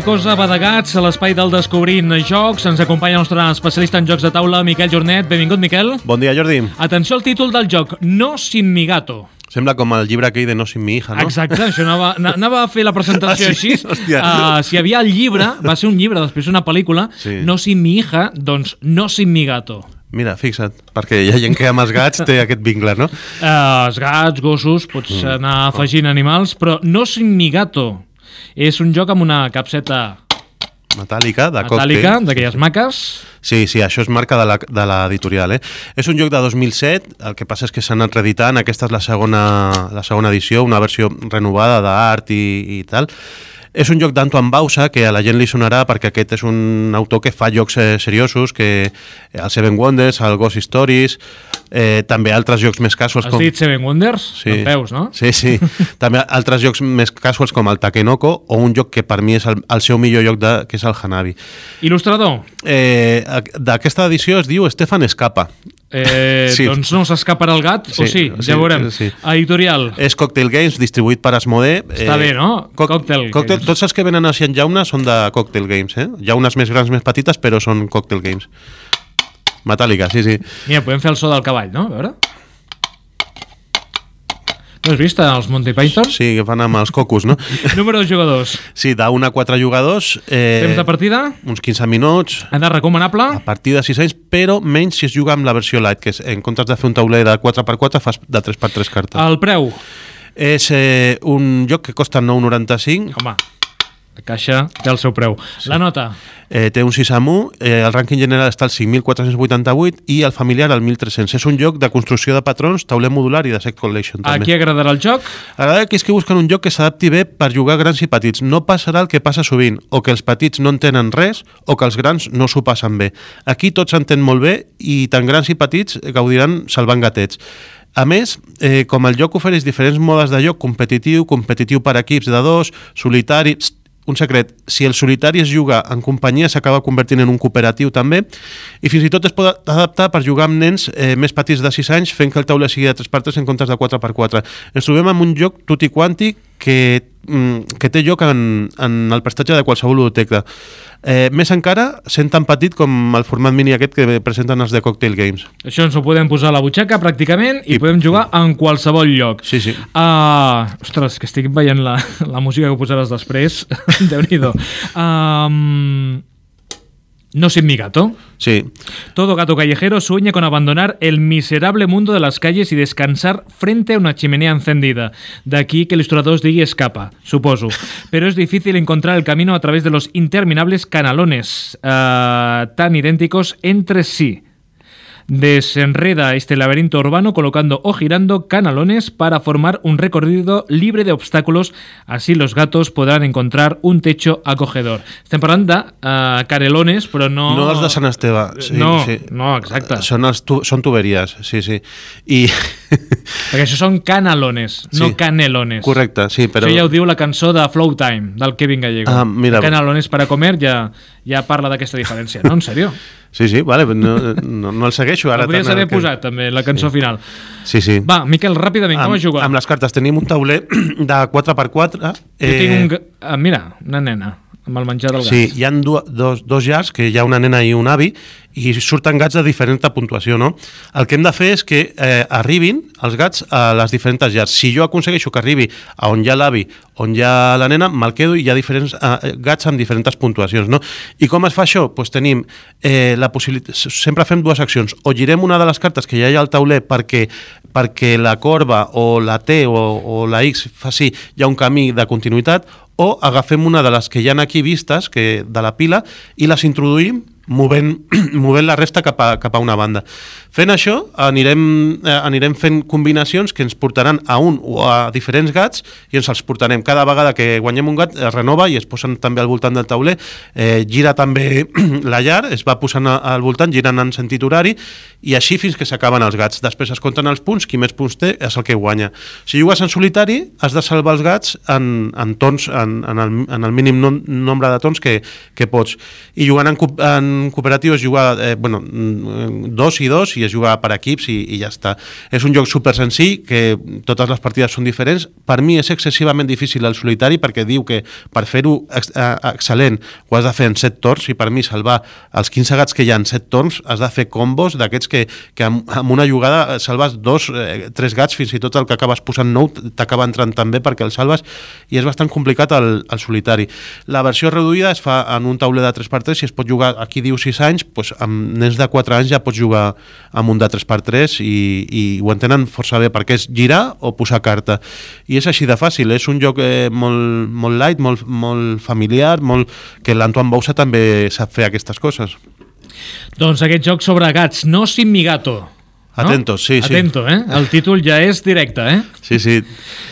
la cosa va de gats a l'espai del Descobrint Jocs. Ens acompanya el nostre especialista en jocs de taula, Miquel Jornet. Benvingut, Miquel. Bon dia, Jordi. Atenció al títol del joc, No sin mi gato. Sembla com el llibre aquell de No sin mi hija, no? Exacte, això anava, na- anava a fer la presentació Ah, sí? així. Hòstia. Uh, si hi havia el llibre, va ser un llibre, després una pel·lícula, Sí. No sin mi hija, doncs No sin mi gato. Mira, fixa't, perquè hi ha gent que amb els gats té aquest vincle, no? Uh, els gats, gossos, pots Mm. anar afegint animals, però No sin mi gato. És un joc amb una capseta Metàl·lica, de metàl·lica, còctel. d'aquelles maques. Sí, sí, això és marca de la- de l'editorial, eh? És un joc de 2007, el que passa és que s'han anat reeditant, aquesta és la segona, la segona edició, una versió renovada d'art i, i tal. És un joc d'Antoine Bausa, que a la gent li sonarà perquè aquest és un autor que fa jocs eh, seriosos, que el Seven Wonders, el Ghost Stories, eh, també altres jocs més casuals Has dit Seven Wonders? Sí. En veus, no? Sí, sí. També altres jocs més casuals com el Takenoko o un joc que per mi és el, el seu millor joc, de, que és el Hanabi. Il·lustrador? Eh, D'aquesta edició es diu Stefan Escapa. Eh, Sí. Doncs no s'escaparà el gat, o Sí, sí? sí, ja veurem. sí. Editorial. És Cocktail Games, distribuït per Asmodee. Està bé, no? Coc Cocktail cocktail, Games. tots els que venen així en llauna són de Cocktail Games, eh? Llaunes més grans, més petites, però són Cocktail Games. Metàl·lica, sí, sí. Mira, podem fer el so del cavall, no? A veure. No has vist els Monty Python? Sí, que fan amb els cocos, no? Número de jugadors. Sí, d'un a quatre jugadors. Eh, Temps de partida? Uns 15 minuts. Edat recomanable? A partir de 6 anys, però menys si es juga amb la versió light, que és, en comptes de fer un tauler de 4x4, fas de 3x3 cartes. El preu? És eh, un joc que costa 9,95, Home, la caixa té el seu preu. La nota? eh, té un 6 amb 1, eh, el rànquing general està al 5.488 i el familiar al 1.300. És un joc de construcció de patrons, tauler modular i de set collection A també. qui agradarà el joc? Agrada que és que busquen un joc que s'adapti bé per jugar grans i petits. No passarà el que passa sovint, o que els petits no entenen res, o que els grans no s'ho passen bé. Aquí tots s'entén molt bé i tant grans i petits gaudiran salvant gatets. A més, eh, com el joc ofereix diferents modes de joc, competitiu, competitiu per equips de dos, solitari... Psst, un secret, si el solitari es juga en companyia s'acaba convertint en un cooperatiu també i fins i tot es pot adaptar per jugar amb nens eh, més petits de 6 anys fent que el tauler sigui de 3x3 en comptes de 4x4. Ens trobem amb un joc tutti quanti que, mm, que té lloc en, en el prestatge de qualsevol biblioteca. Eh, més encara, sent tan petit com el format mini aquest que presenten els de Cocktail Games. Això ens ho podem posar a la butxaca pràcticament i, I- podem jugar en qualsevol lloc. Sí, sí. Uh, ostres, que estic veient la, la música que posaràs després. Déu-n'hi-do. Um, no sin mi gato. Sí, Todo gato callejero sueña con abandonar el miserable mundo de las calles y descansar frente a una chimenea encendida. De aquí que el ilustrador digui escapa, suposo. Pero es difícil encontrar el camino a través de los interminables canalones eh, tan idénticos entre sí. Desenreda este laberinto urbano colocando o girando canalones para formar un recorrido libre de obstáculos. Así los gatos podrán encontrar un techo acogedor. Estem parlant de eh, canelones, però no... no els de Sant Esteve. Sí, no, sí. no, exacte. Són, els tu, són tuberies, sí, sí. I... Perquè això són canalones, no canelones. Correcte, sí, però... Això ja ho diu la cançó de Flow Time, del Kevin Gallego. Ah, mira. Canalones para comer ja, ja parla d'aquesta diferència, no? En sèrio? Sí, sí, vale, no, no, no el segueixo. Ara podries haver que- posat, també, la cançó final. Sí, sí. Va, Miquel, ràpidament, com es juga? amb les cartes tenim un tauler de 4x4. Jo tinc un... ga- Ah, mira, una nena, amb el menjar del gat. Sí, hi ha du dos, dos llars, que hi ha una nena i un avi, i surten gats de diferent puntuació, no? El que hem de fer és que eh, arribin els gats a les diferents llars. Si jo aconsegueixo que arribi a on hi ha l'avi, on hi ha la nena, me'l quedo i hi ha diferents eh, gats amb diferents puntuacions, no? I com es fa això? Pues tenim eh, la possibilitat... Sempre fem dues accions. O girem una de les cartes que ja hi ha al tauler perquè, perquè la corba o la T o, o la X faci ha un camí de continuïtat, o agafem una de les que hi han aquí vistes que, de la pila i les introduïm movent, movent la resta cap a, cap a una banda. Fent això, anirem, eh, anirem fent combinacions que ens portaran a un o a diferents gats i ens els portarem. Cada vegada que guanyem un gat es renova i es posen també al voltant del tauler, eh, gira també la llar, es va posant al voltant, girant en sentit horari i així fins que s'acaben els gats. Després es compten els punts, qui més punts té és el que guanya. Si jugues en solitari, has de salvar els gats en, en tons, en, en, el, en el mínim nom, nombre de tons que, que pots. I jugant en, en cooperatiu es juga eh, bueno, mm, dos i dos i es juga per equips i, i ja està. És un joc super senzill, que totes les partides són diferents. Per mi és excessivament difícil el solitari perquè diu que per fer-ho ex eh, excel·lent ho has de fer en set torns i per mi salvar els 15 gats que hi ha en set torns has de fer combos d'aquests que, que amb, amb una jugada salves dos, eh, tres gats, fins i tot el que acabes posant nou t'acaba entrant també perquè el salves i és bastant complicat el, el solitari. La versió reduïda es fa en un tauler de 3x3 i es pot jugar, aquí diu 6 anys, doncs amb nens de 4 anys ja pots jugar amb un de 3x3 i, i ho entenen força bé perquè és girar o posar carta. I és així de fàcil, és un joc eh, molt, molt light, molt, molt familiar, molt, que l'Antoine Bausa també sap fer aquestes coses. Doncs aquest joc sobre gats, no sin gato. No? Atentos, sí, sí. Atento, eh? El títol ja és directe, eh? Sí, sí.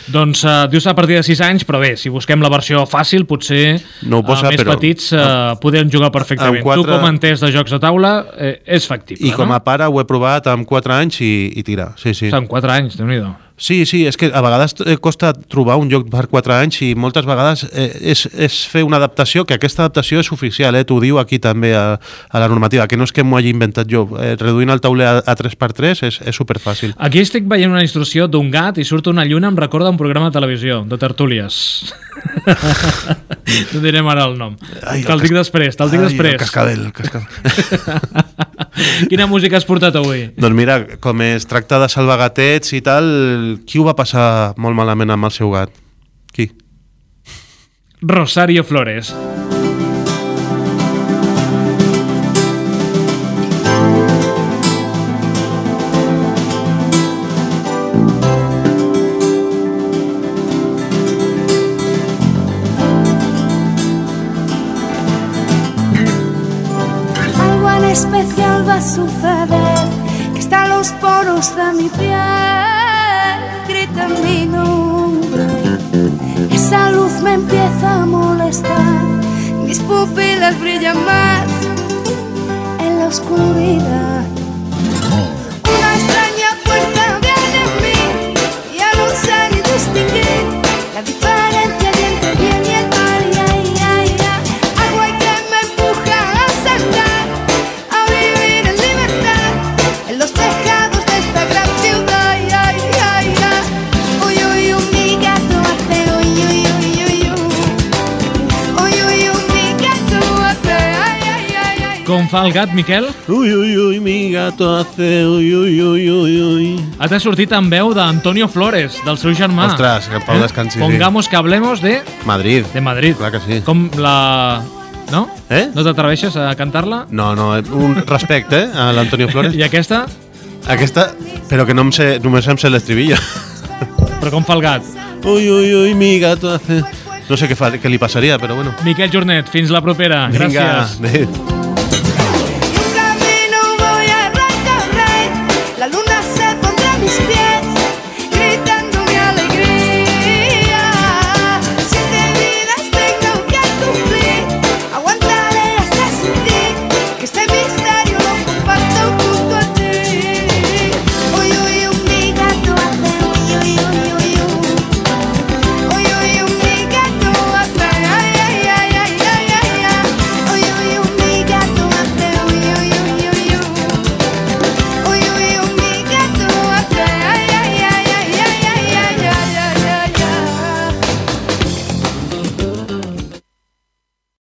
Doncs uh, dius a partir de 6 anys, però bé, si busquem la versió fàcil, potser No posa, uh, més però- petits uh, podem jugar perfectament. quatre- Tu, com entès de jocs de taula, eh, és factible, I com no? a pare ho he provat amb 4 anys i, i tira. Sí, sí. Amb 4 anys, déu nhi Sí, sí, és que a vegades eh, costa trobar un joc per 4 anys i moltes vegades eh, és, és fer una adaptació, que aquesta adaptació és oficial, eh, t'ho diu aquí també a, a la normativa, que no és que m'ho hagi inventat jo. Eh, reduint el tauler a, a 3x3 és, és superfàcil. Aquí estic veient una instrucció d'un gat i surt una lluna, em recorda un programa de televisió, de tertúlies. no direm ara el nom. Te'l dic després, te'l dic Ai, després. El cascabel, el cascabel. Quina música has portat avui? doncs mira, com es tracta de salvar gatets i tal, qui ho va passar molt malament amb el seu gat? Qui? Rosario Flores. Algo en especial va a suceder, que está en los poros de mi piel, grita mi nombre. Esa luz me empieza a molestar, mis pupilas brillan más en la oscuridad. Fa el gat, Miquel? Uy, uy, uy, mi gato hace uy, uy, uy, uy, uy. Ha t'ha sortit amb veu d'Antonio Flores, del seu germà. Ostres, que en pau descansi, sí. Pongamos que hablemos de, Madrid. de Madrid. Clar que sí. Com la... No? Eh? No t'atreveixes a cantar-la? No, no, un respecte eh, a l'Antonio Flores. I aquesta? Aquesta, però que no em sé, només em sé l'estribillo. Però com fa el gat? Uy, uy, uy, mi gato hace... No sé què, fa, què li passaria, però bueno. Miquel Jornet, fins la propera. Vinga, Gràcies. adéu.